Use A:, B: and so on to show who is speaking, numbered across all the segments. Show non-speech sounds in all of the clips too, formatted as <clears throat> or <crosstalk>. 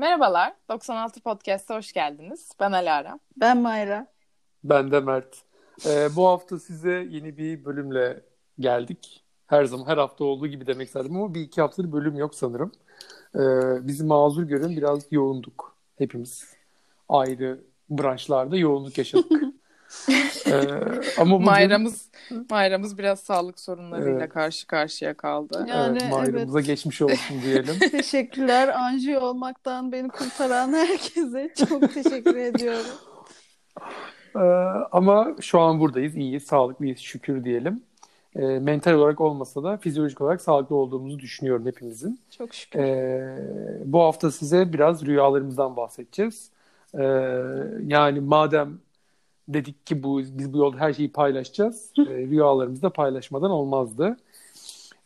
A: Merhabalar, 96 Podcast'a hoş geldiniz. Ben Alara.
B: Ben Mayra.
C: Ben de Mert. Ee, bu hafta size yeni bir bölümle geldik. Her zaman, her hafta olduğu gibi demek istedim ama bir iki haftadır bölüm yok sanırım. Ee, bizi mazur görün, biraz yoğunduk hepimiz. Ayrı branşlarda yoğunluk yaşadık. <laughs>
A: ee, ama bugün... Mayramız, Mayramız biraz sağlık sorunlarıyla evet. karşı karşıya kaldı.
C: Yani, evet, Mayramıza evet. geçmiş olsun diyelim. <laughs>
B: Teşekkürler. Anjiyo olmaktan beni kurtaran herkese çok teşekkür ediyorum.
C: Ee, ama şu an buradayız. İyiyiz, sağlıklıyız şükür diyelim. Ee, mental olarak olmasa da fizyolojik olarak sağlıklı olduğumuzu düşünüyorum hepimizin.
B: Çok şükür.
C: Ee, bu hafta size biraz rüyalarımızdan bahsedeceğiz. Ee, yani madem dedik ki bu biz bu yolda her şeyi paylaşacağız. e, rüyalarımızı da paylaşmadan olmazdı.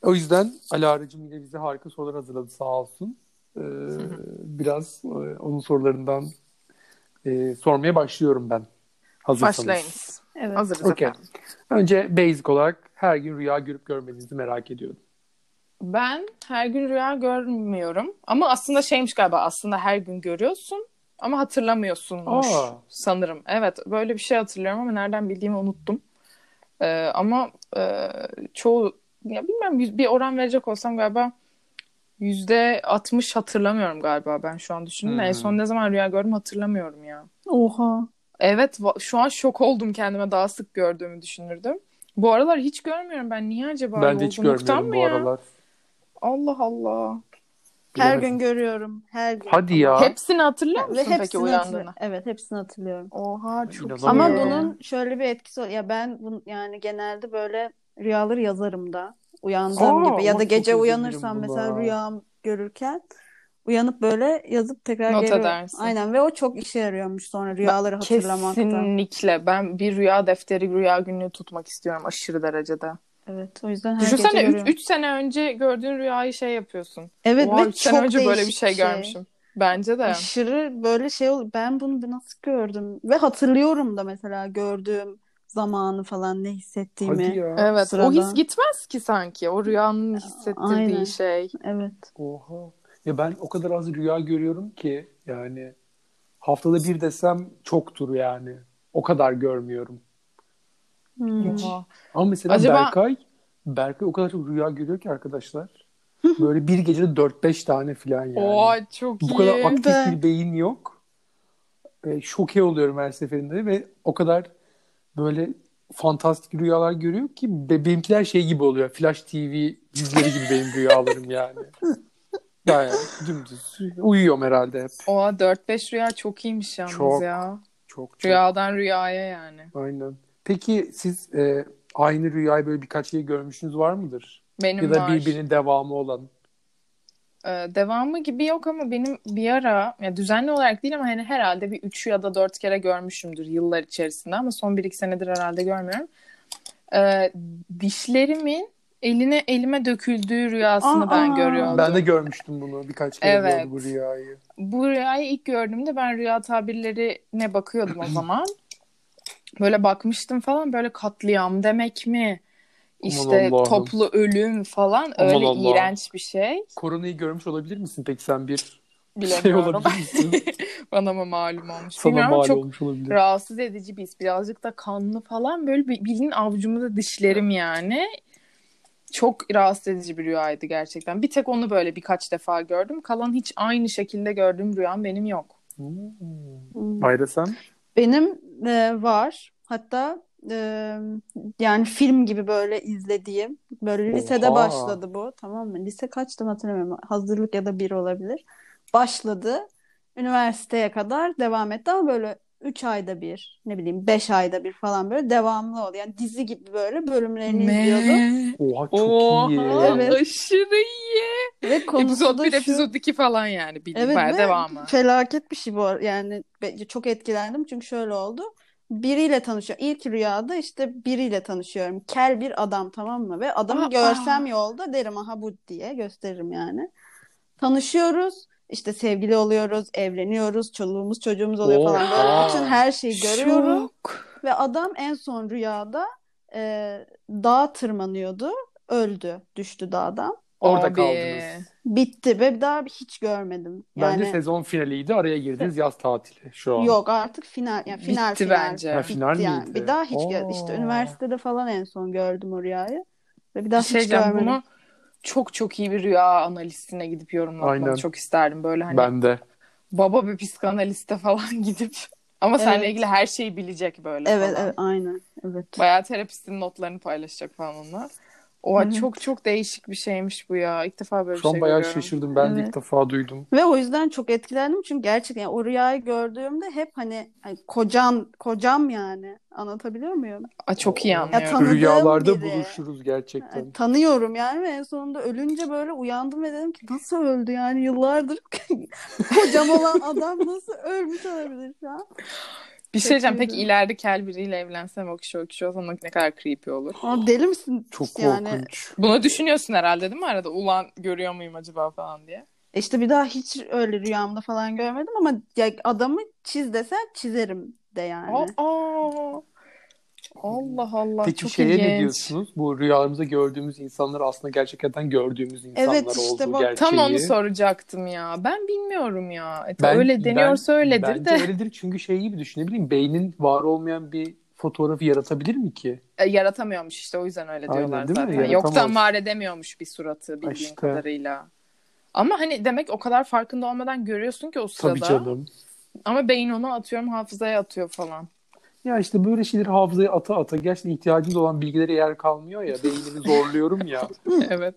C: O yüzden Alara'cığım yine bize harika sorular hazırladı sağ olsun. Ee, <laughs> biraz e, onun sorularından e, sormaya başlıyorum ben.
A: Hazırsanız. Başlayınız.
B: Evet.
A: Hazırız
C: okay. efendim. Önce basic olarak her gün rüya görüp görmediğinizi merak ediyorum.
A: Ben her gün rüya görmüyorum. Ama aslında şeymiş galiba aslında her gün görüyorsun ama hatırlamıyorsunmuş Aa. sanırım. Evet böyle bir şey hatırlıyorum ama nereden bildiğimi unuttum. Ee, ama e, çoğu ya bilmem bir oran verecek olsam galiba yüzde altmış hatırlamıyorum galiba ben şu an düşündüm. Hmm. En son ne zaman rüya gördüm hatırlamıyorum ya.
B: Oha.
A: Evet şu an şok oldum kendime daha sık gördüğümü düşünürdüm. Bu aralar hiç görmüyorum ben. Niye acaba?
C: Ben de hiç görmüyorum bu aralar.
A: Allah Allah.
B: Her gün görüyorum. Her gün.
C: Hadi ya.
A: Hepsini hatırlıyor musun Ve peki uyandığını?
B: Evet hepsini hatırlıyorum.
A: Oha çok
B: Ama bunun şöyle bir etkisi var. Ya ben bunu, yani genelde böyle rüyaları yazarım da. Uyandığım Aa, gibi. Ya da gece uyanırsam mesela rüyam görürken uyanıp böyle yazıp tekrar
A: Not
B: geri...
A: edersin.
B: Aynen ve o çok işe yarıyormuş sonra rüyaları hatırlamakta.
A: Kesinlikle. Ben bir rüya defteri, rüya günlüğü tutmak istiyorum aşırı derecede.
B: Evet o yüzden her
A: Düşünsene 3 sene önce gördüğün rüyayı şey yapıyorsun.
B: Evet Oha, ve çok sene önce
A: böyle bir şey, şey görmüşüm. Bence de.
B: Aşırı böyle şey ol ben bunu nasıl gördüm ve hatırlıyorum da mesela gördüğüm zamanı falan ne hissettiğimi.
C: Hadi ya.
A: Evet sırada. o his gitmez ki sanki o rüyanın hissettirdiği Aynen. şey.
B: Evet.
C: Oha. Ya ben o kadar az rüya görüyorum ki yani haftada bir desem çoktur yani. O kadar görmüyorum.
B: Hmm.
C: Ama mesela Acaba... Berkay Berkay o kadar çok rüya görüyor ki arkadaşlar. <laughs> Böyle bir gecede 4-5 tane falan yani.
A: Oo çok
C: Bu
A: iyi.
C: kadar aktif bir beyin yok. E, şoke oluyorum her seferinde ve o kadar böyle fantastik rüyalar görüyor ki benimkiler şey gibi oluyor. Flash TV dizileri gibi benim rüyalarım yani. <laughs> Yani dümdüz uyuyorum herhalde hep.
A: Oha 4-5 rüya çok iyiymiş yalnız
C: çok,
A: ya.
C: Çok çok.
A: Rüyadan rüyaya yani.
C: Aynen. Peki siz e, aynı rüyayı böyle birkaç kere görmüşsünüz var mıdır?
A: Benim
C: ya da
A: var.
C: birbirinin devamı olan.
A: Ee, devamı gibi yok ama benim bir ara ya düzenli olarak değil ama hani herhalde bir üç ya da dört kere görmüşümdür yıllar içerisinde ama son bir iki senedir herhalde görmüyorum. Ee, dişlerimin eline elime döküldüğü rüyasını Aa, ben görüyordum.
C: Ben de görmüştüm bunu birkaç kere evet. bu rüyayı.
A: Bu rüyayı ilk gördüğümde ben rüya tabirlerine bakıyordum o <clears throat> zaman. Böyle bakmıştım falan böyle katliam demek mi? İşte toplu ölüm falan Aman öyle Allah. iğrenç bir şey.
C: Koronayı görmüş olabilir misin peki sen bir şey olabilir misin? <laughs>
A: Bana mı malum olmuş.
C: Sana
A: Bilmiyorum
C: mal
A: çok
C: olmuş olabilir.
A: rahatsız edici bir his. Birazcık da kanlı falan böyle bildiğin avucumda dişlerim yani. Çok rahatsız edici bir rüyaydı gerçekten. Bir tek onu böyle birkaç defa gördüm. Kalan hiç aynı şekilde gördüğüm rüyam benim yok.
C: Hmm. Ayda sen?
B: Benim e, var. Hatta e, yani film gibi böyle izlediğim. Böyle lisede
C: Oha.
B: başladı bu. Tamam mı? Lise kaçtım hatırlamıyorum. Hazırlık ya da bir olabilir. Başladı. Üniversiteye kadar devam etti ama böyle 3 ayda bir ne bileyim 5 ayda bir falan böyle devamlı oldu. Yani dizi gibi böyle bölümlerini
A: Ne?
B: izliyordum.
C: Oha çok
A: Oha,
C: iyi.
B: Evet.
A: aşırı iyi.
B: Ve konusu
A: Epizod
B: da
A: 1,
B: şu.
A: epizod 2 falan yani. Bir
B: Evet
A: bayağı devamı.
B: felaket bir şey bu. Yani çok etkilendim çünkü şöyle oldu. Biriyle tanışıyor. İlk rüyada işte biriyle tanışıyorum. Kel bir adam tamam mı? Ve adamı
A: Aa.
B: görsem yolda derim aha bu diye gösteririm yani. Tanışıyoruz. İşte sevgili oluyoruz, evleniyoruz, çoluğumuz çocuğumuz oluyor falan. Böyle
C: Oha.
B: bütün her şeyi görüyorum.
A: Şok.
B: Ve adam en son rüyada e, dağa tırmanıyordu. Öldü. Düştü dağdan.
C: Orada Abi. kaldınız.
B: Bitti ve bir daha hiç görmedim.
C: Yani... Bence sezon finaliydi. Araya girdiniz yaz tatili şu an.
B: Yok artık final yani final
A: Bitti
B: final.
A: bence. Ha,
C: final Bitti yani.
B: Bir daha hiç gör işte üniversitede falan en son gördüm o rüyayı. Ve bir daha bir şey hiç görmedim. Bunu
A: çok çok iyi bir rüya analistine gidip yorumlatmanı çok isterdim. Böyle hani
C: ben de.
A: baba bir psikanaliste falan <laughs> gidip ama evet. seninle ilgili her şeyi bilecek böyle
B: evet,
A: falan.
B: Evet aynen. Evet.
A: Bayağı terapistin notlarını paylaşacak falan onlar. O evet. çok çok değişik bir şeymiş bu ya. İlk defa böyle
C: Şu
A: bir şey
C: bayağı
A: görüyorum.
C: şaşırdım. Ben evet. de ilk defa duydum.
B: Ve o yüzden çok etkilendim çünkü gerçekten yani o rüyayı gördüğümde hep hani, hani kocam kocam yani. Anlatabiliyor muyum?
A: Aa, çok iyi anlıyorum.
C: Ya, Rüyalarda biri. buluşuruz gerçekten. Yani,
B: tanıyorum yani ve en sonunda ölünce böyle uyandım ve dedim ki nasıl öldü yani yıllardır <laughs> kocam olan adam nasıl ölmüş olabilir şu an?
A: Bir şey diyeceğim. Peki ileride kel biriyle evlensem o kişi o kişi olsa ne kadar creepy olur.
B: Abi deli misin?
C: Çok
B: yani...
C: korkunç.
A: Bunu düşünüyorsun herhalde değil mi arada? Ulan görüyor muyum acaba falan diye.
B: E işte bir daha hiç öyle rüyamda falan görmedim ama ya adamı çiz desen çizerim de yani.
A: Aa, Allah Allah
C: Peki
A: çok
C: şeye
A: ilginç.
C: ne diyorsunuz? Bu rüyalarımızda gördüğümüz insanlar aslında gerçekten gördüğümüz insanlar
B: evet, işte
C: olduğu
B: bak,
C: gerçeği.
A: Tam onu soracaktım ya. Ben bilmiyorum ya. E, ben, öyle deniyorsa ben, öyledir
C: bence
A: de.
C: Bence öyledir çünkü şey gibi düşün. Ne bileyim beynin var olmayan bir fotoğrafı yaratabilir mi ki?
A: E, yaratamıyormuş işte o yüzden öyle diyorlar Aynen, zaten. Mi? Yoktan var edemiyormuş bir suratı bildiğin işte. kadarıyla. Ama hani demek o kadar farkında olmadan görüyorsun ki o sırada.
C: Tabii canım.
A: Ama beyin onu atıyorum hafızaya atıyor falan.
C: Ya işte böyle şeyleri hafızaya ata ata gerçekten ihtiyacımız olan bilgilere yer kalmıyor ya. Beynimi zorluyorum ya. <laughs>
A: evet.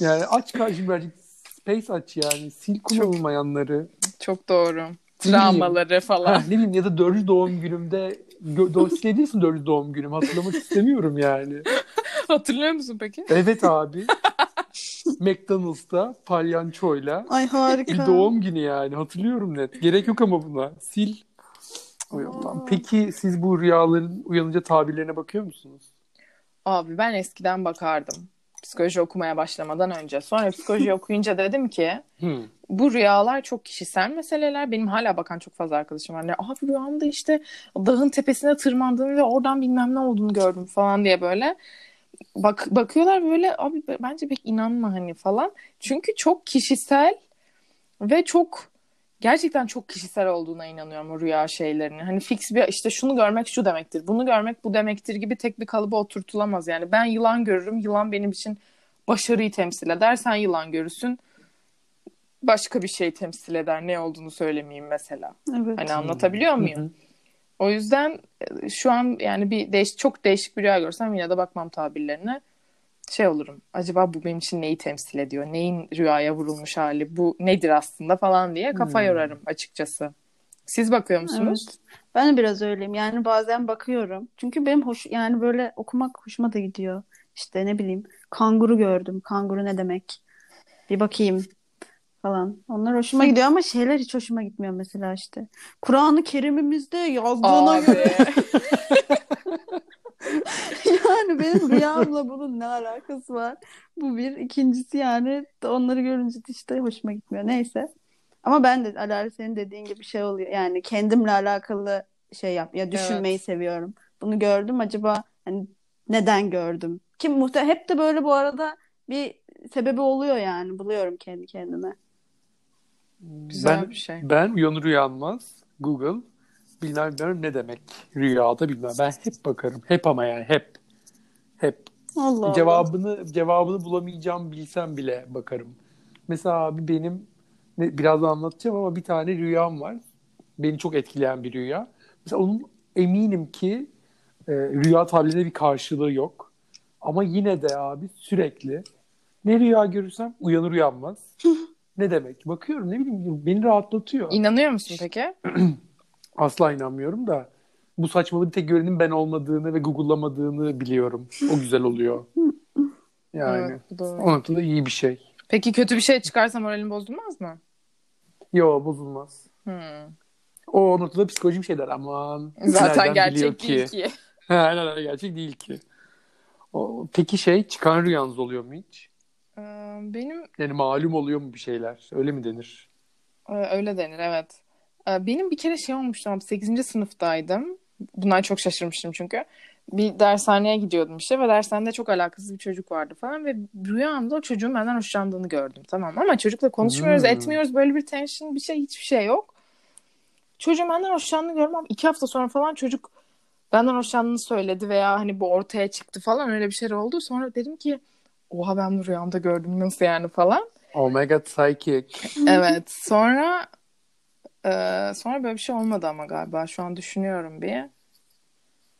C: Yani aç karşım birazcık space aç yani. Sil kullanılmayanları.
A: Çok, çok doğru. Travmaları falan. Ha,
C: ne bileyim ya da dördüncü doğum günümde dosya değilsin dördüncü doğum günüm. Hatırlamak istemiyorum yani. <laughs>
A: Hatırlıyor musun peki?
C: Evet abi. <laughs> McDonald's'ta palyançoyla.
B: Ay harika.
C: Bir doğum günü yani. Hatırlıyorum net. Gerek yok ama buna. Sil Oy Allah'ım. Peki siz bu rüyaların uyanınca tabirlerine bakıyor musunuz?
A: Abi ben eskiden bakardım. Psikoloji okumaya başlamadan önce. Sonra psikoloji <laughs> okuyunca dedim ki hmm. bu rüyalar çok kişisel meseleler. Benim hala bakan çok fazla arkadaşım var. Abi rüyamda işte dağın tepesine tırmandığımı ve oradan bilmem ne olduğunu gördüm falan diye böyle. Bak bakıyorlar böyle abi bence pek inanma hani falan. Çünkü çok kişisel ve çok gerçekten çok kişisel olduğuna inanıyorum o rüya şeylerini. Hani fix bir işte şunu görmek şu demektir, bunu görmek bu demektir gibi tek bir kalıba oturtulamaz. Yani ben yılan görürüm, yılan benim için başarıyı temsil eder. Sen yılan görürsün, başka bir şey temsil eder. Ne olduğunu söylemeyeyim mesela. Evet. Hani anlatabiliyor muyum? O yüzden e, şu an yani bir değiş çok değişik bir rüya görsem yine de bakmam tabirlerine şey olurum. Acaba bu benim için neyi temsil ediyor? Neyin rüyaya vurulmuş hali? Bu nedir aslında falan diye kafa hmm. yorarım açıkçası. Siz bakıyor musunuz? Evet.
B: Ben de biraz öyleyim. Yani bazen bakıyorum. Çünkü benim hoş yani böyle okumak hoşuma da gidiyor. İşte ne bileyim kanguru gördüm. Kanguru ne demek? Bir bakayım falan. Onlar hoşuma gidiyor ama şeyler hiç hoşuma gitmiyor mesela işte. Kur'an-ı Kerim'imizde yazdığına Abi. göre <laughs> yani benim rüyamla bunun ne alakası var? Bu bir. ikincisi yani onları görünce işte hoşuma gitmiyor. Neyse. Ama ben de Alara senin dediğin gibi şey oluyor. Yani kendimle alakalı şey yap ya düşünmeyi evet. seviyorum. Bunu gördüm acaba hani neden gördüm? Kim muhte hep de böyle bu arada bir sebebi oluyor yani. Buluyorum kendi kendime.
A: Güzel
C: ben,
A: bir şey.
C: Ben uyanır uyanmaz Google bilmem bilmem ne demek rüyada bilmem. Ben hep bakarım. Hep ama yani hep. Hep.
B: Allah
C: cevabını Allah. cevabını bulamayacağım bilsem bile bakarım. Mesela abi benim birazdan anlatacağım ama bir tane rüyam var. Beni çok etkileyen bir rüya. Mesela onun eminim ki e, rüya tabirinde bir karşılığı yok. Ama yine de abi sürekli ne rüya görürsem uyanır uyanmaz. <laughs> ne demek? Bakıyorum ne bileyim beni rahatlatıyor.
A: İnanıyor musun peki? <clears throat>
C: Asla inanmıyorum da bu saçmalığı tek görenin ben olmadığını ve Google'lamadığını biliyorum. O güzel oluyor. Yani evet, doğru. o noktada iyi bir şey.
A: Peki kötü bir şey çıkarsa moralin bozulmaz mı?
C: Yok bozulmaz.
A: Hmm.
C: O noktada psikolojik şeyler aman.
A: Zaten gerçek değil ki. <laughs> ki.
C: Aynen gerçek değil ki. O, peki şey çıkan rüyanız oluyor mu hiç?
A: Ee, benim...
C: Yani malum oluyor mu bir şeyler? Öyle mi denir?
A: Ee, öyle denir evet. Ee, benim bir kere şey olmuştu abi 8. sınıftaydım. Bunlar çok şaşırmıştım çünkü. bir dershaneye gidiyordum işte ve dershanede çok alakasız bir çocuk vardı falan ve rüyamda o çocuğun benden hoşlandığını gördüm tamam ama çocukla konuşmuyoruz
C: Hmm.
A: etmiyoruz böyle bir tension bir şey hiçbir şey yok. Çocuğun benden hoşlandığını gördüm ama iki hafta sonra falan çocuk benden hoşlandığını söyledi veya hani bu ortaya çıktı falan öyle bir şey oldu. Sonra dedim ki oha ben bu rüyamda gördüm nasıl yani falan.
C: God psychic.
A: Evet sonra e, sonra böyle bir şey olmadı ama galiba şu an düşünüyorum bir.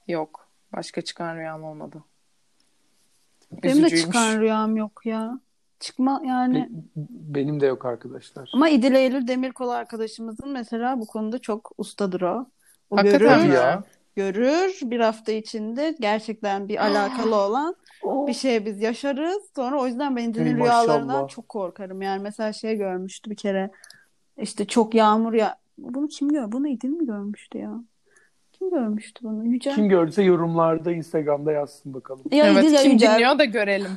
A: Yok. Başka çıkan rüyam olmadı.
B: Benim de
A: Üzücüymüş.
B: çıkan rüyam yok ya. Çıkma yani.
C: Be- benim de yok arkadaşlar.
B: Ama İdil Eylül Demirkol arkadaşımızın mesela bu konuda çok ustadır o. O
A: Hakikaten
B: görür,
A: mi?
C: ya.
B: görür bir hafta içinde gerçekten bir alakalı <gasps> olan bir şey biz yaşarız. Sonra o yüzden ben İdil'in rüyalarından
C: maşallah.
B: çok korkarım. Yani mesela şey görmüştü bir kere işte çok yağmur ya bunu kim gör? Bunu İdil mi görmüştü ya? Kim görmüştü bunu? Yücel.
C: Kim gördüyse yorumlarda Instagram'da yazsın bakalım.
B: Ya
A: Evet
B: İdil ya
A: kim
B: Yücel.
A: dinliyor da görelim.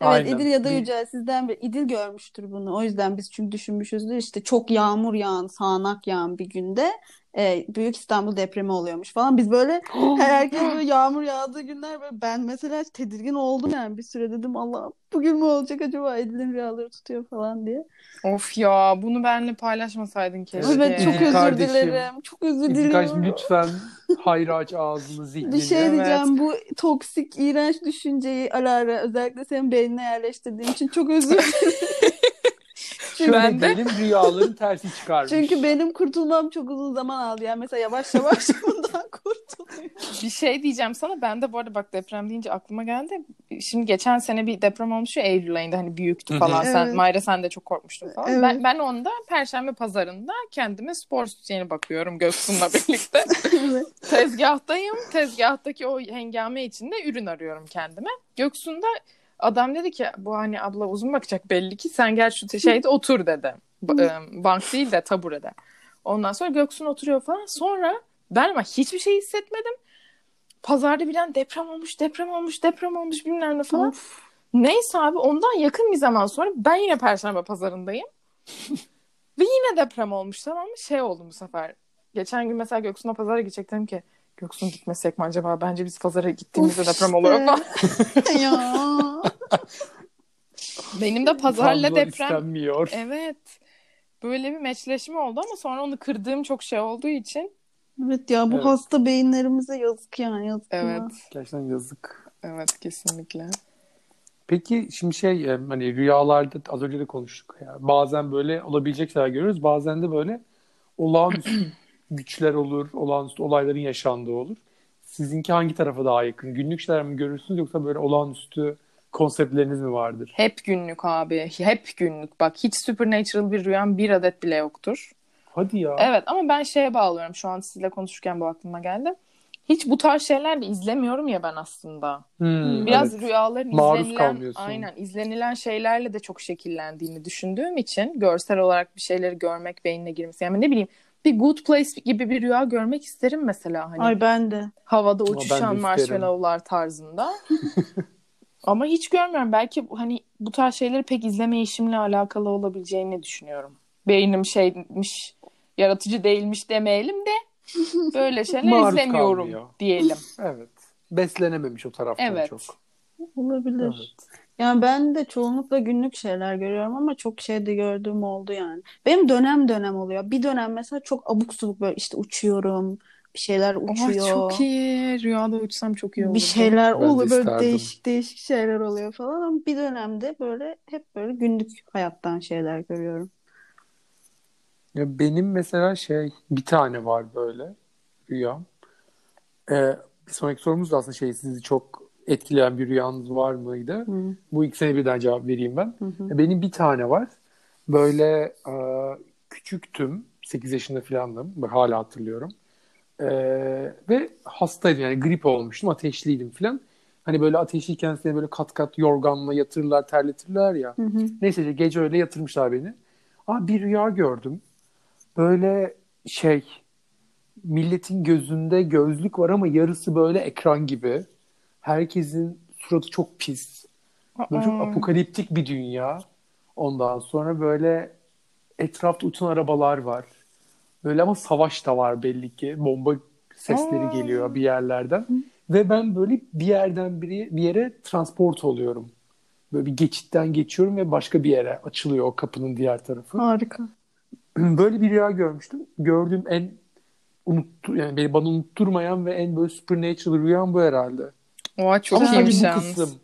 B: Evet
C: Aynen.
B: İdil ya da Yücel sizden bir İdil görmüştür bunu. O yüzden biz çünkü düşünmüşüzdür işte çok yağmur yağan, sağanak yağan bir günde e, Büyük İstanbul depremi oluyormuş falan. Biz böyle <gasps> herkes böyle yağmur yağdığı günler böyle ben mesela tedirgin oldum yani bir süre dedim Allah bugün mü olacak acaba İdil'in rüyaları tutuyor falan diye.
A: Of ya bunu benimle paylaşmasaydın keşke.
B: Evet, çok
C: İdil
B: özür
C: kardeşim.
B: dilerim. Çok özür
C: İlkay,
B: diliyorum.
C: lütfen hayra aç ağzını zihnini.
B: Bir şey
A: Evet.
B: diyeceğim bu toksik iğrenç düşünceyi Alara özellikle senin beynine yerleştirdiğim için çok özür dilerim. <laughs>
C: Şöyle
A: Ben de-
C: diyelim rüyaların tersi çıkarmış.
B: Çünkü benim kurtulmam çok uzun zaman aldı. Yani mesela yavaş yavaş <laughs> bundan kurtuluyorum.
A: Bir şey diyeceğim sana. Ben de bu arada bak deprem deyince aklıma geldi. Şimdi geçen sene bir deprem olmuş ya Eylül ayında hani büyüktü falan. Sen
B: Evet.
A: Mayra sen de çok korkmuştun falan.
B: Evet.
A: Ben, ben onda Perşembe pazarında kendime spor sütyeni bakıyorum Göksun'la birlikte. <laughs> Tezgahtayım. Tezgahtaki o hengame içinde ürün arıyorum kendime. Göksun'da adam dedi ki bu hani abla uzun bakacak belli ki sen gel şu şeyde otur dedi. Ba- Bank değil de taburede. Ondan sonra Göksun oturuyor falan. Sonra ben ama hiçbir şey hissetmedim. Pazarda bilen deprem olmuş, deprem olmuş, deprem olmuş bilmem ne falan. Neyse abi ondan yakın bir zaman sonra ben yine Perşembe pazarındayım. Ve yine deprem olmuş tamam mı? Şey oldu bu sefer. Geçen gün mesela Göksun'a pazara gidecektim ki Göksun gitmesek mi acaba? Bence biz pazara gittiğimizde
B: Of
A: deprem
B: işte.
A: oluyor falan. <laughs>
B: ya.
A: Benim de pazarla
C: Tanrılar
A: deprem.
C: istenmiyor.
A: Evet. Böyle bir meçleşme oldu ama sonra onu kırdığım çok şey olduğu için.
B: Evet ya bu
C: Evet.
B: hasta beyinlerimize yazık yani yazık
A: Evet.
B: ya.
C: Gerçekten yazık.
A: Evet kesinlikle.
C: Peki şimdi şey e, hani rüyalarda az önce de konuştuk ya. Bazen böyle olabilecek şeyler görüyoruz. Bazen de böyle olağanüstü <clears throat> güçler olur, olağanüstü olayların yaşandığı olur. Sizinki hangi tarafa daha yakın? Günlük şeyler mi görürsünüz yoksa böyle olağanüstü konseptleriniz mi vardır?
A: Hep günlük abi. Hep günlük. Bak hiç supernatural bir rüyam bir adet bile yoktur.
C: Hadi ya.
A: Evet ama ben şeye bağlıyorum. Şu an sizinle konuşurken bu aklıma geldi. Hiç bu tarz şeyler de izlemiyorum ya ben aslında.
C: Hmm,
A: Biraz
C: evet.
A: rüyaların
C: Maruz
A: izlenilen,
C: kalmıyorsun.
A: aynen izlenilen şeylerle de çok şekillendiğini düşündüğüm için görsel olarak bir şeyleri görmek beynine girmesi. Yani ne bileyim bir good place gibi bir rüya görmek isterim mesela hani
B: Ay ben de.
A: havada uçuşan marshmallowlar tarzında. <laughs> Ama hiç görmüyorum. Belki hani bu tarz şeyleri pek izleme işimle alakalı olabileceğini düşünüyorum. Beynim şeymiş, yaratıcı değilmiş demeyelim de <laughs> böyle şeyler
C: Maruz
A: izlemiyorum
C: kalmıyor.
A: diyelim. <laughs>
C: Evet. Beslenememiş o taraftan
A: Evet.
C: çok.
B: Olabilir.
C: Evet.
B: Yani ben de çoğunlukla günlük şeyler görüyorum ama çok şey de gördüğüm oldu yani. Benim dönem dönem oluyor. Bir dönem mesela çok abuk subuk böyle işte uçuyorum. Bir şeyler uçuyor.
A: Oh, çok iyi. Rüyada uçsam çok iyi olurdu.
B: Bir şeyler
C: Ben de
B: oluyor böyle
C: isterdim.
B: değişik değişik şeyler oluyor falan ama bir dönemde böyle hep böyle günlük hayattan şeyler görüyorum.
C: Ya benim mesela şey bir tane var böyle rüyam. Ee, bir sonraki sorumuz da aslında şey sizi çok etkileyen bir rüyanız var mıydı?
B: Hı.
C: Bu ikisine birden cevap vereyim ben.
B: Hı hı.
C: Benim bir tane var. Böyle e, küçüktüm. 8 yaşında falandım. Bak hala hatırlıyorum. E, ve hastaydım yani grip olmuştum. Ateşliydim falan. Hani böyle ateşliyken seni böyle kat kat yorganla yatırırlar, terletirler ya.
B: Hı hı.
C: Neyse gece öyle yatırmışlar beni. Aa, bir rüya gördüm. Böyle şey milletin gözünde gözlük var ama yarısı böyle ekran gibi. Herkesin suratı çok pis. Böyle çok apokaliptik bir dünya. Ondan sonra böyle etrafta uçan arabalar var. Böyle ama savaş da var belli ki. Bomba sesleri
A: Aa.
C: geliyor bir yerlerden. Ve ben böyle bir yerden bir, bir yere transport oluyorum. Böyle bir geçitten geçiyorum ve başka bir yere açılıyor o kapının diğer tarafı.
B: Harika. <clears throat>
C: Böyle bir rüya görmüştüm. Gördüğüm en unuttu yani beni bana unutturmayan ve en böyle supernatural rüyam bu herhalde.
A: Oha çok Ama iyiymiş
C: sadece bu kısım.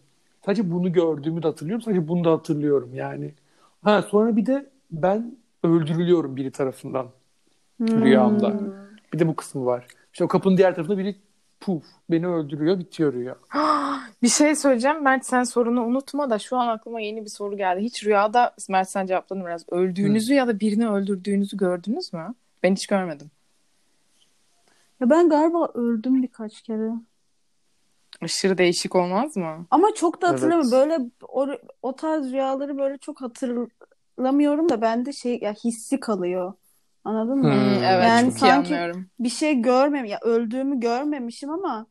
C: Sadece bunu gördüğümü de hatırlıyorum. Sadece bunu da hatırlıyorum yani. Ha sonra bir de ben öldürülüyorum biri tarafından hmm. rüyamda. Bir de bu kısmı var. İşte o kapının diğer tarafında biri puf beni öldürüyor bitiyor rüya. <gasps>
A: bir şey söyleyeceğim Mert sen sorunu unutma da şu an aklıma yeni bir soru geldi. Hiç rüyada Mert sen cevapladın biraz. Öldüğünüzü Hı. ya da birini öldürdüğünüzü gördünüz mü? Ben hiç görmedim.
B: Ya ben galiba öldüm birkaç kere.
A: Aşırı değişik olmaz mı?
B: Ama çok da hatırlamıyorum. Evet. Böyle o, o tarz rüyaları böyle çok hatırlamıyorum da bende şey ya hissi kalıyor. Anladın mı?
A: Hmm, evet yani çok sanki iyi anlıyorum.
B: bir şey görmem ya öldüğümü görmemişim ama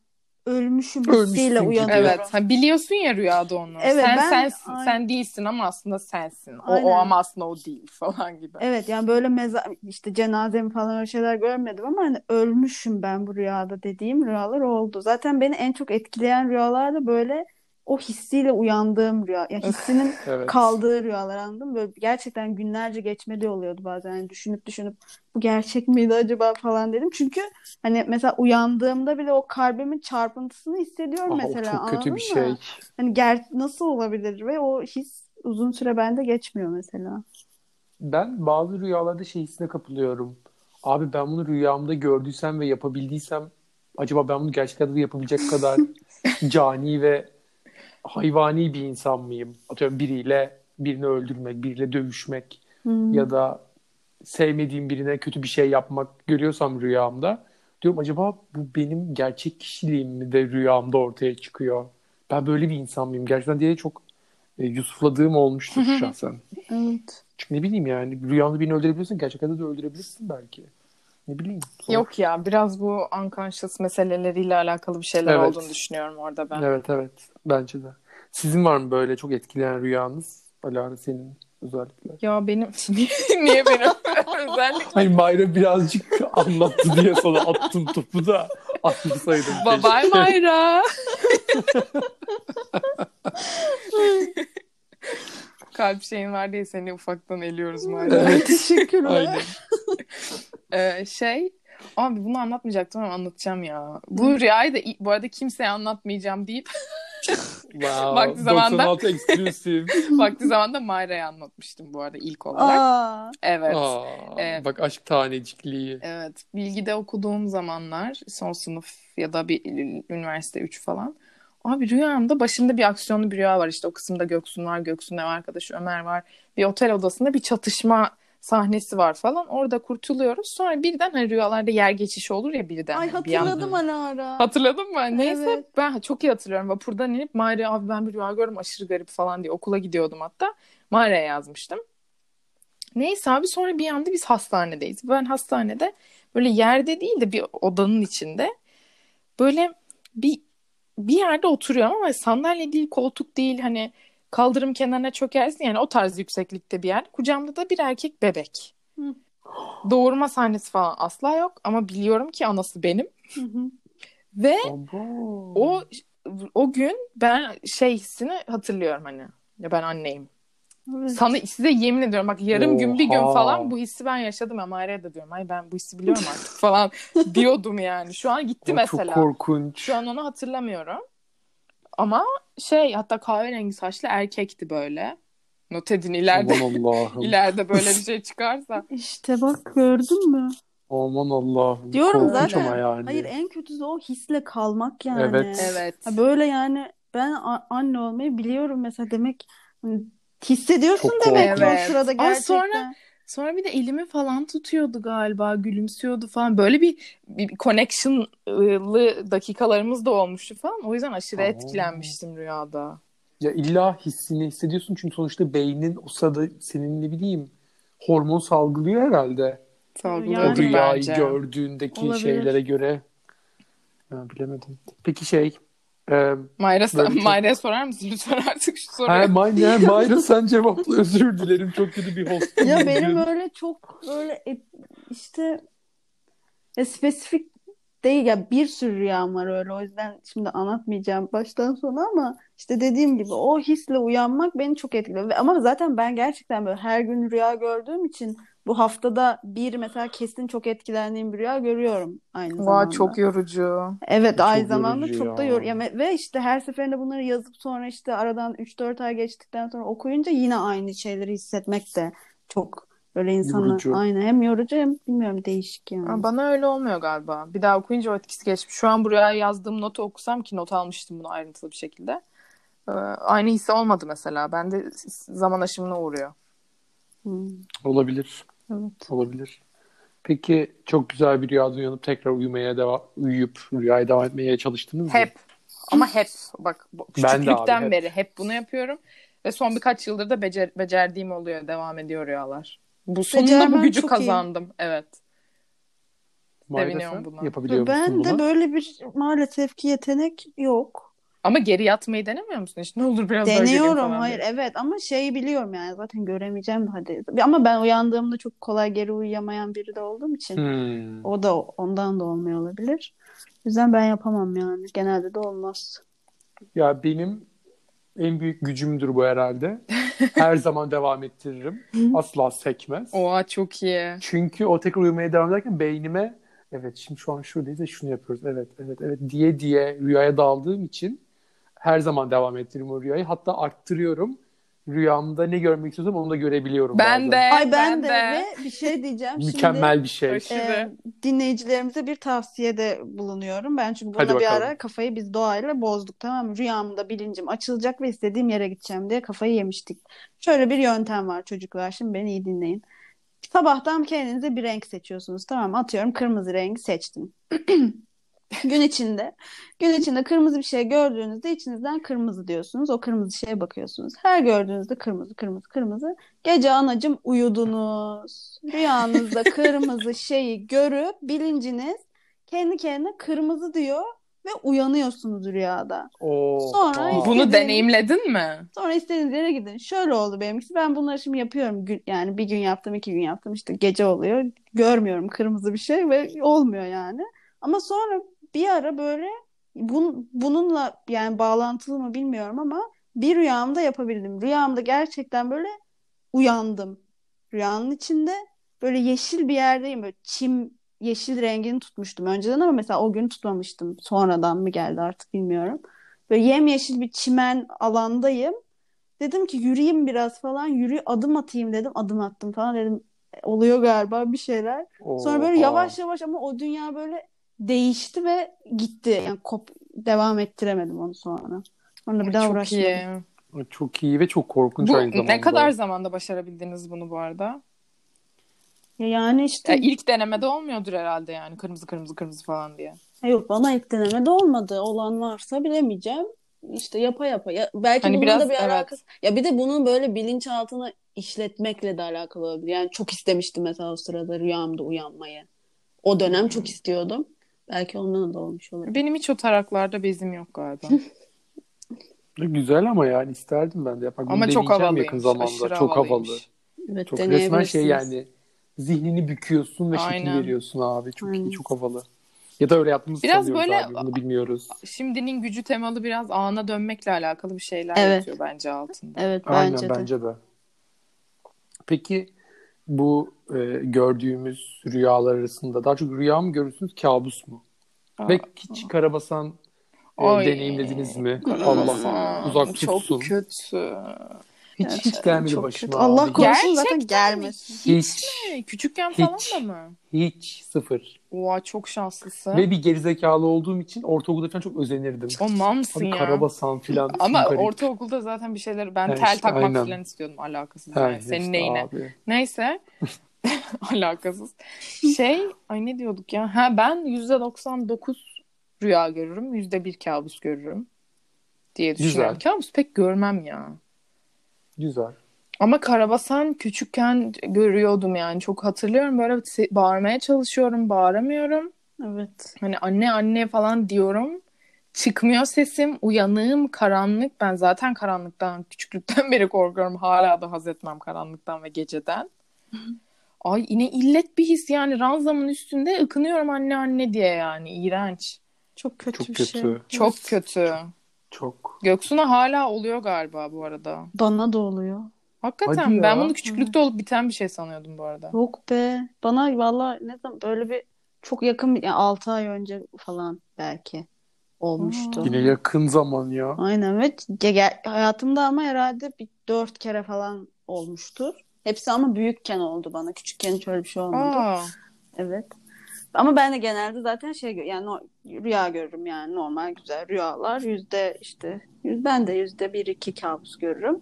B: ölmüşüm hissiyle uyanıyorum.
A: Evet. Ha, biliyorsun ya rüyada onu. Evet, sen ben, sensin, ay... sen değilsin ama aslında sensin. O, o ama aslında o değil falan gibi.
B: Evet yani böyle mezar işte cenazemi falan öyle şeyler görmedim ama hani ölmüşüm ben bu rüyada dediğim rüyalar oldu. Zaten beni en çok etkileyen rüyalar da böyle o hissiyle uyandığım rüya. Yani hissinin <laughs> evet. kaldığı rüyalar anladım. Böyle gerçekten günlerce geçmedi oluyordu bazen. Yani düşünüp düşünüp bu gerçek miydi acaba falan dedim. Çünkü hani mesela uyandığımda bile o kalbimin çarpıntısını hissediyorum ah, mesela. Çok kötü bir şey. Mı? Hani ger nasıl olabilir ve o his uzun süre bende geçmiyor mesela.
C: Ben bazı rüyalarda şey hissine kapılıyorum. Abi ben bunu rüyamda gördüysem ve yapabildiysem acaba ben bunu gerçek hayatta yapabilecek kadar <laughs> cani ve hayvani bir insan mıyım? Atıyorum biriyle birini öldürmek, biriyle dövüşmek hmm. ya da sevmediğim birine kötü bir şey yapmak görüyorsam rüyamda diyorum acaba bu benim gerçek kişiliğim mi de rüyamda ortaya çıkıyor? Ben böyle bir insan mıyım? Gerçekten diye çok e, yusufladığım olmuştur <laughs> şahsen.
B: evet.
C: Çünkü ne bileyim yani rüyanda birini öldürebilirsin, gerçek hayatta da öldürebilirsin belki. Ne bileyim.
A: Sonuç. Yok ya biraz bu unconscious meseleleriyle alakalı bir şeyler evet. olduğunu düşünüyorum orada ben.
C: Evet evet bence de. Sizin var mı böyle çok etkileyen rüyanız? Alara senin özellikle.
A: Ya benim <laughs> niye benim <laughs> özellikle?
C: Hayır Mayra birazcık <laughs> anlattı diye sana attım topu da atmasaydım.
A: Bye bye Mayra. Kalp şeyin var diye seni ufaktan eliyoruz <laughs> Mayra.
B: Evet. Teşekkürler.
C: Aynen. <laughs>
A: ee, şey Abi bunu anlatmayacaktım ama anlatacağım ya. Bu rüyayı da bu arada kimseye anlatmayacağım deyip <laughs>
C: wow. vakti zamanda 96 exclusive.
A: vakti zamanda Mayra'ya anlatmıştım bu arada ilk olarak.
B: Aa.
A: Evet.
C: Aa, evet. Bak aşk tanecikliği.
A: Evet. Bilgide okuduğum zamanlar son sınıf ya da bir üniversite 3 falan. Abi rüyamda başında bir aksiyonlu bir rüya var işte o kısımda Göksun var, Göksun ev arkadaşı Ömer var. Bir otel odasında bir çatışma sahnesi var falan. Orada kurtuluyoruz. Sonra birden hani rüyalarda yer geçişi olur ya birden.
B: Ay hatırladım bir ara ara.
A: Hatırladın mı? Neyse evet. ben çok iyi hatırlıyorum. Vapurdan inip Mağara'ya abi ben bir rüya gördüm aşırı garip falan diye okula gidiyordum hatta. Mağara'ya yazmıştım. Neyse abi sonra bir anda biz hastanedeyiz. Ben hastanede böyle yerde değil de bir odanın içinde böyle bir bir yerde oturuyorum ama sandalye değil koltuk değil hani kaldırım kenarına çökersin yani o tarz yükseklikte bir yer. Kucağımda da bir erkek bebek. Hı. Doğurma sahnesi falan asla yok ama biliyorum ki anası benim. Hı hı. Ve o o gün ben şey hissini hatırlıyorum hani. Ya ben anneyim. Evet. Sana size yemin ediyorum bak yarım Oha. gün bir gün falan bu hissi ben yaşadım ama Ayrıca da diyorum ay ben bu hissi biliyorum artık falan <laughs> diyordum yani. Şu an gitti o mesela.
C: Çok korkunç.
A: Şu an onu hatırlamıyorum. Ama şey hatta kahverengi saçlı erkekti böyle. Not edin ileride.
C: Aman <laughs>
A: ileride böyle bir şey <laughs> çıkarsa.
B: İşte bak gördün mü?
C: Aman Allah'ım.
B: Diyorum Korkunç zaten. Ama yani. Hayır en kötüsü o hisle kalmak yani.
C: Evet.
A: evet.
B: böyle yani ben anne olmayı biliyorum mesela demek hani hissediyorsun Çok demek evet. o sırada gerçekten. Ama sonra
A: Sonra bir de elimi falan tutuyordu galiba, gülümsüyordu falan. Böyle bir, bir connection'lı dakikalarımız da olmuştu falan. O yüzden aşırı Aa. etkilenmiştim rüyada.
C: Ya illa hissini hissediyorsun çünkü sonuçta beynin o sırada senin ne bileyim hormon salgılıyor herhalde.
A: Salgılıyor
C: yani, o rüyayı bence. gördüğündeki Olabilir. şeylere göre. Ya, bilemedim. Peki şey
A: ee, Mayra, çok... Mayra'ya sorar mısın lütfen artık şu soruyu?
C: Ha, Mayra, <laughs> Mayra sen cevapla özür dilerim çok kötü bir host.
B: ya benim öyle çok böyle işte e, spesifik değil ya bir sürü rüyam var öyle o yüzden şimdi anlatmayacağım baştan sona ama işte dediğim gibi o hisle uyanmak beni çok etkiliyor. Ama zaten ben gerçekten böyle her gün rüya gördüğüm için bu haftada bir mesela kesin çok etkilendiğim bir rüya görüyorum aynı
A: Vay,
B: zamanda.
A: çok yorucu.
B: Evet
C: Çok
B: aynı zamanda
C: yorucu
B: çok da
C: ya.
B: yor ya me- ve işte her seferinde bunları yazıp sonra işte aradan 3-4 ay geçtikten sonra okuyunca yine aynı şeyleri hissetmek de çok böyle insanı
C: Yorucu.
B: aynı hem yorucu hem bilmiyorum değişik yani.
A: Ama Bana öyle olmuyor galiba. Bir daha okuyunca o etkisi geçmiş. Şu an buraya yazdığım notu okusam ki not almıştım bunu ayrıntılı bir şekilde. Ee, Aynı hisse olmadı mesela. Bende zaman aşımına uğruyor.
B: Hmm,
C: Olabilir.
B: Evet.
C: Olabilir. Peki çok güzel bir rüyada uyanıp tekrar uyumaya devam, uyuyup rüyaya devam etmeye çalıştınız mı?
A: Hep. Ama hep. Bak bu-
C: Ben de abi,
A: küçüklükten
C: hep.
A: beri hep bunu yapıyorum. Ve son birkaç yıldır da becer, becerdiğim oluyor. Devam ediyor rüyalar. Bu sonunda bu
B: Becermen
A: gücü
B: çok iyi.
A: kazandım. Evet.
C: Mayra
A: Seviniyorum buna.
C: Yapabiliyor musun
B: Ben
C: bunu?
B: de böyle bir maalesef ki yetenek yok.
A: Ama geri yatmayı denemiyor musun? İşte ne olur biraz daha
B: Deniyorum
A: falan
B: hayır
A: diye.
B: evet ama şeyi biliyorum yani zaten göremeyeceğim hadi. Ama ben uyandığımda çok kolay geri uyuyamayan biri de olduğum için
C: Hmm.
B: o da ondan da olmuyor olabilir. O yüzden ben yapamam yani. Genelde de olmaz.
C: Ya benim en büyük gücümdür bu herhalde. Her <laughs> zaman devam ettiririm. Asla sekmez.
A: Oha çok iyi.
C: Çünkü o tekrar uyumaya devam ederken beynime evet şimdi şu an şuradayız ve şunu yapıyoruz. Evet, evet, evet diye diye rüyaya daldığım için her zaman devam ettiririm o rüyayı. Hatta arttırıyorum. Rüyamda ne görmek istiyorsam onu da görebiliyorum
A: Ben de.
C: bazen.
B: Ay ben,
A: ben
B: de,
A: de.
B: ve bir şey diyeceğim.
C: Mükemmel bir şey.
A: Aşırı.
B: Şimdi e, dinleyicilerimize bir tavsiyede bulunuyorum. Ben çünkü buna bir ara kafayı biz doğayla bozduk tamam mı? Rüyamda bilincim açılacak ve istediğim yere gideceğim diye kafayı yemiştik. Şöyle bir yöntem var çocuklar. Şimdi beni iyi dinleyin. Sabahtan kendinize bir renk seçiyorsunuz. Tamam mı? Atıyorum kırmızı rengi seçtim. <clears throat> Gün içinde gün içinde kırmızı bir şey gördüğünüzde içinizden kırmızı diyorsunuz. O kırmızı şeye bakıyorsunuz. Her gördüğünüzde kırmızı kırmızı kırmızı. Gece anacım uyudunuz. Rüyanızda kırmızı <laughs> şeyi görüp bilinciniz kendi kendine kırmızı diyor ve uyanıyorsunuz rüyada.
C: Oo,
B: Sonra
C: aa.
A: Bunu deneyimledin mi?
B: Sonra istediğiniz yere gidin. Şöyle oldu benimkisi. Ben bunları şimdi yapıyorum. Gün, yani bir gün yaptım, iki gün yaptım. İşte gece oluyor. Görmüyorum kırmızı bir şey ve olmuyor yani. Ama sonra bir ara böyle bun, bununla yani bağlantılı mı bilmiyorum ama bir rüyamda yapabildim. Rüyamda gerçekten böyle uyandım. Rüyanın içinde böyle yeşil bir yerdeyim. Böyle çim yeşil rengini tutmuştum önceden ama mesela o gün tutmamıştım. Sonradan mı geldi artık bilmiyorum. Böyle yemyeşil bir çimen alandayım. Dedim ki yürüyeyim biraz falan. Yürü adım atayım dedim. Adım attım falan dedim. "E, Oluyor galiba bir şeyler. Sonra böyle yavaş yavaş ama o dünya böyle değişti ve gitti. Yani kop devam ettiremedim onu sonra. Sonra bir daha
A: Çok
B: uğraşmadım.
A: iyi.
C: Çok iyi ve çok korkunç
A: Bu
C: aynı zamanda.
A: ne kadar zamanda başarabildiniz bunu bu arada?
B: Ya Yani işte
A: Ya ilk denemede olmuyordur herhalde yani kırmızı kırmızı kırmızı falan diye.
B: Ha Yok bana ilk denemede olmadı. Olan varsa bilemeyeceğim. İşte yapa yapa. Ya, belki
A: Hani
B: bunun
A: biraz,
B: da bir
A: evet.
B: alakası. Ya bir de bunun böyle bilinçaltına işletmekle de alakalı olabilir. Yani çok istemiştim mesela o sırada rüyamda uyanmayı. O dönem çok istiyordum. Belki ondan da olmuş olabilir.
A: Benim hiç o taraklarda bezim yok galiba. <laughs>
C: Güzel ama yani isterdim ben de yapmak.
A: Ama çok havalıymış.
C: yakın zamanda. Çok havalı.
B: Evet
C: Çok resmen şey yani zihnini büküyorsun ve şekil
A: Aynen.
C: veriyorsun abi. Çok
B: Aynen.
C: iyi, çok havalı. Ya da öyle yaptığımızı
A: Biraz böyle-
C: abi. Bunu bilmiyoruz.
A: Şimdinin gücü temalı biraz ana dönmekle alakalı bir şeyler
B: Evet.
A: yatıyor bence altında.
B: Evet
C: Aynen
B: bence de.
C: bence de. Peki bu e, gördüğümüz rüyalar arasında daha çok rüya mı görürsünüz, kabus mu?
A: Aa,
C: Ve hiç karabasan e, deneyimlediniz mi?
A: Karabasan.
C: Allah uzak
A: Çok
C: tutsun.
A: kötü.
C: Hiç hiç gelmedi başıma.
B: kötü. Allah korusun zaten gelmesin.
C: Hiç,
A: mi? Küçükken falan
C: Hiç.
A: da mı?
C: hiç sıfır.
A: Oha çok şanslısın.
C: Ve bir gerizekalı olduğum için ortaokulda falan çok özenirdim.
A: O mamsın
C: Abi
A: ya.
C: karabasan filan.
A: Ama
C: garip.
A: ortaokulda zaten bir şeyler ben
C: Ha,
A: tel
C: işte,
A: takmak
C: aynen.
A: falan istiyordum alakasız
C: Ha,
A: yani.
C: işte
A: Senin neyine?
C: abi.
A: Neyse. <laughs> alakasız. Şey ay ne diyorduk ya? Ha ben %99 rüya görürüm. %1 kabus görürüm diye düşünüyorum. Kabus pek görmem ya.
C: Güzel.
A: Ama Karabasan küçükken görüyordum yani. Çok hatırlıyorum. Böyle bağırmaya çalışıyorum. Bağıramıyorum.
B: Evet.
A: Hani anne anne falan diyorum. Çıkmıyor sesim. Uyanığım. Karanlık. Ben zaten karanlıktan küçüklükten <laughs> beri korkuyorum. Hala da haz etmem karanlıktan ve geceden. Ay yine illet bir his yani ranzamın üstünde ıkınıyorum anne anne diye yani. iğrenç.
B: Çok kötü
C: Çok
B: bir
C: kötü.
B: şey.
A: Çok kötü.
C: Çok.
A: Göksu'na hala oluyor galiba bu arada.
B: Bana da oluyor.
A: Hakikaten
C: Hadi ya.
A: ben bunu küçüklükte olup biten bir şey sanıyordum bu arada.
B: Yok be. Bana valla ne zaman böyle bir çok yakın yani 6 ay önce falan belki olmuştu.
A: Aa.
C: Yine yakın zaman ya.
B: Aynen ge- hayatımda ama herhalde bir dört kere falan olmuştur. Hepsi ama büyükken oldu bana. Küçükken hiç öyle bir şey olmadı.
A: Aa,
B: Evet. Ama ben de genelde zaten şey yani no- rüya görürüm yani normal güzel rüyalar. Yüzde işte yüz, ben de yüzde bir iki kabus görürüm.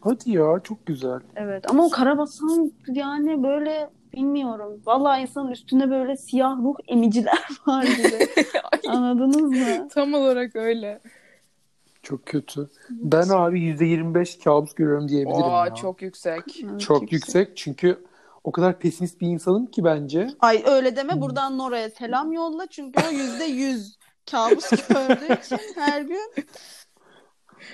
C: Hadi ya çok güzel.
B: Evet ama o karabasan yani böyle bilmiyorum. Vallahi insanın üstünde böyle siyah ruh emiciler <laughs> var gibi. Anladınız mı?
A: tam olarak öyle.
C: Çok kötü. Ben abi %25 kabus görüyorum diyebilirim
A: Aa,
C: ya.
A: çok yüksek.
B: Evet,
C: Çok yüksek. Çünkü o kadar pesimist bir insanım ki bence.
B: Ay öyle deme buradan Nora'ya selam yolla çünkü o yüzde yüz kabus gördüğü için her gün.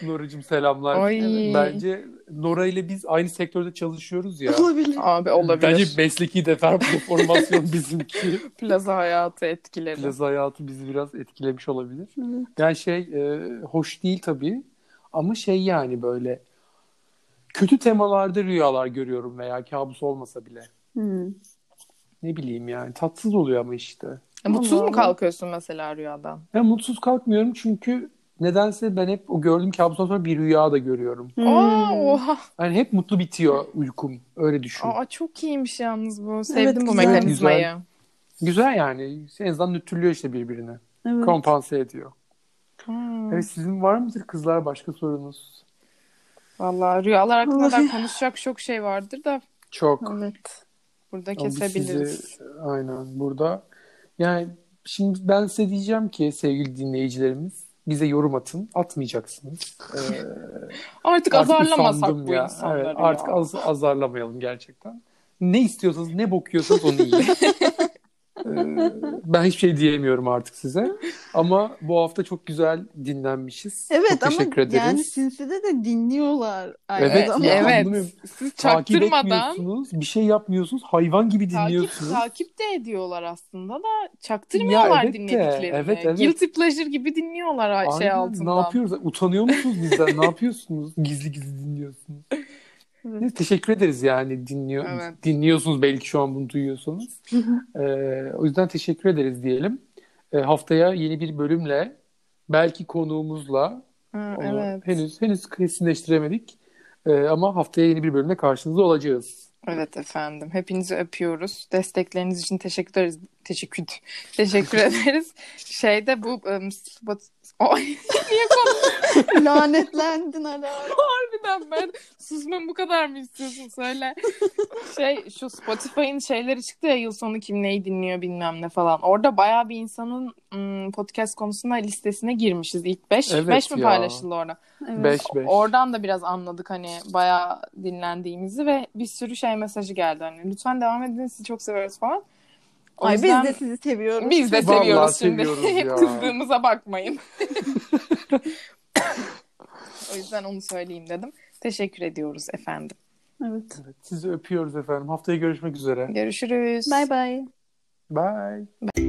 C: Noracığım selamlar.
A: Ay.
C: Bence Nora ile biz aynı sektörde çalışıyoruz ya.
B: Olabilir.
A: Abi olabilir.
C: Bence mesleki deformasyon <laughs> bizimki.
A: Plaza hayatı etkileri.
C: Plaza hayatı bizi biraz etkilemiş olabilir.
B: Evet.
C: Yani şey e, hoş değil tabii ama şey yani böyle kötü temalarda rüyalar görüyorum veya kabus olmasa bile.
B: Hmm.
C: Ne bileyim yani tatsız oluyor ama işte.
A: E, Mutsuz
B: Allah
A: mu kalkıyorsun mesela rüyadan?
C: Ben mutsuz kalkmıyorum çünkü nedense ben hep o gördüğüm kabustan sonra bir rüya da görüyorum.
B: Hmm.
A: Aa, oha.
C: Yani hep mutlu bitiyor uykum. Öyle düşün.
A: Aa, çok iyiymiş yalnız bu. Sevdim bu
B: güzel.
A: mekanizmayı.
C: Güzel. Güzel yani. En azından nötrlüyor işte birbirini.
B: Evet.
C: Kompanse ediyor.
A: Hmm.
C: Evet sizin var mıdır kızlar başka sorunuz?
A: Vallahi rüyalar hakkında da
B: Vallahi.
A: konuşacak çok şey vardır da
C: Çok.
B: Evet.
A: burada kesebiliriz.
C: sizi- aynen burada. Yani şimdi ben size diyeceğim ki sevgili dinleyicilerimiz bize yorum atın. Atmayacaksınız. Ee,
A: Artık,
C: artık
A: azarlamasak bu
C: ya.
A: insanları
C: Evet,
A: ya.
C: artık az, azarlamayalım gerçekten. Ne istiyorsanız, ne bokuyorsanız onu yiyin. <laughs> Ee, ben hiçbir şey diyemiyorum artık size. Ama bu hafta çok güzel dinlenmişiz.
B: Evet
C: çok
B: ama
C: teşekkür ederiz.
B: yani Sinsi'de de dinliyorlar. aynı
C: Evet, ya.
A: evet.
C: anlıyorum.
A: Siz
C: Takip
A: çaktırmadan
C: bir şey yapmıyorsunuz, hayvan gibi
A: takip,
C: dinliyorsunuz.
A: takip de ediyorlar aslında da çaktırmıyorlar
C: Ya evet de,
A: dinlediklerini.
C: evet, evet.
A: Guilty pleasure gibi dinliyorlar şey
C: Aynen.
A: altından.
C: Ne yapıyoruz? Utanıyor musunuz bizden? ne yapıyorsunuz? Gizli gizli dinliyorsunuz. Neyse, teşekkür ederiz yani dinliyor
A: Evet.
C: dinliyorsunuz belki şu an bunu duyuyorsanız. Ee, o yüzden teşekkür ederiz diyelim. Ee, haftaya yeni bir bölümle belki konuğumuzla
A: Ha,
C: onu
A: evet.
C: henüz henüz kesinleştiremedik. Ee, ama haftaya yeni bir bölümle karşınızda olacağız.
A: Evet efendim. Hepinizi öpüyoruz. Destekleriniz için teşekkür ederiz. Teşekkür teşekkür <laughs> ederiz. Şeyde bu ım, spot... Ay, <laughs> niye
B: Lanetlendin hala.
A: Harbiden ben? Susmamı bu kadar mı istiyorsun söyle. Şey şu Spotify'ın şeyleri çıktı ya yıl sonu kim neyi dinliyor bilmem ne falan. Orada bayağı bir insanın ım, podcast konusunda listesine girmişiz ilk 5.
C: Evet
A: 5 mi
C: ya.
A: paylaşıldı orada?
B: Evet.
C: 5 5.
A: Oradan da biraz anladık hani bayağı dinlendiğimizi ve bir sürü şey mesajı geldi hani lütfen devam edin sizi çok seviyoruz falan. O
B: Ay
A: yüzden
B: biz de sizi seviyoruz.
A: biz de
C: Vallahi
A: seviyoruz şimdi.
C: seviyoruz
A: Hep <laughs> kızdığımıza bakmayın. <laughs> o yüzden onu söyleyeyim dedim. Teşekkür ediyoruz efendim.
B: Evet.
C: Sizi öpüyoruz efendim. Haftaya görüşmek üzere.
A: Görüşürüz.
B: Bye bye.
C: Bye.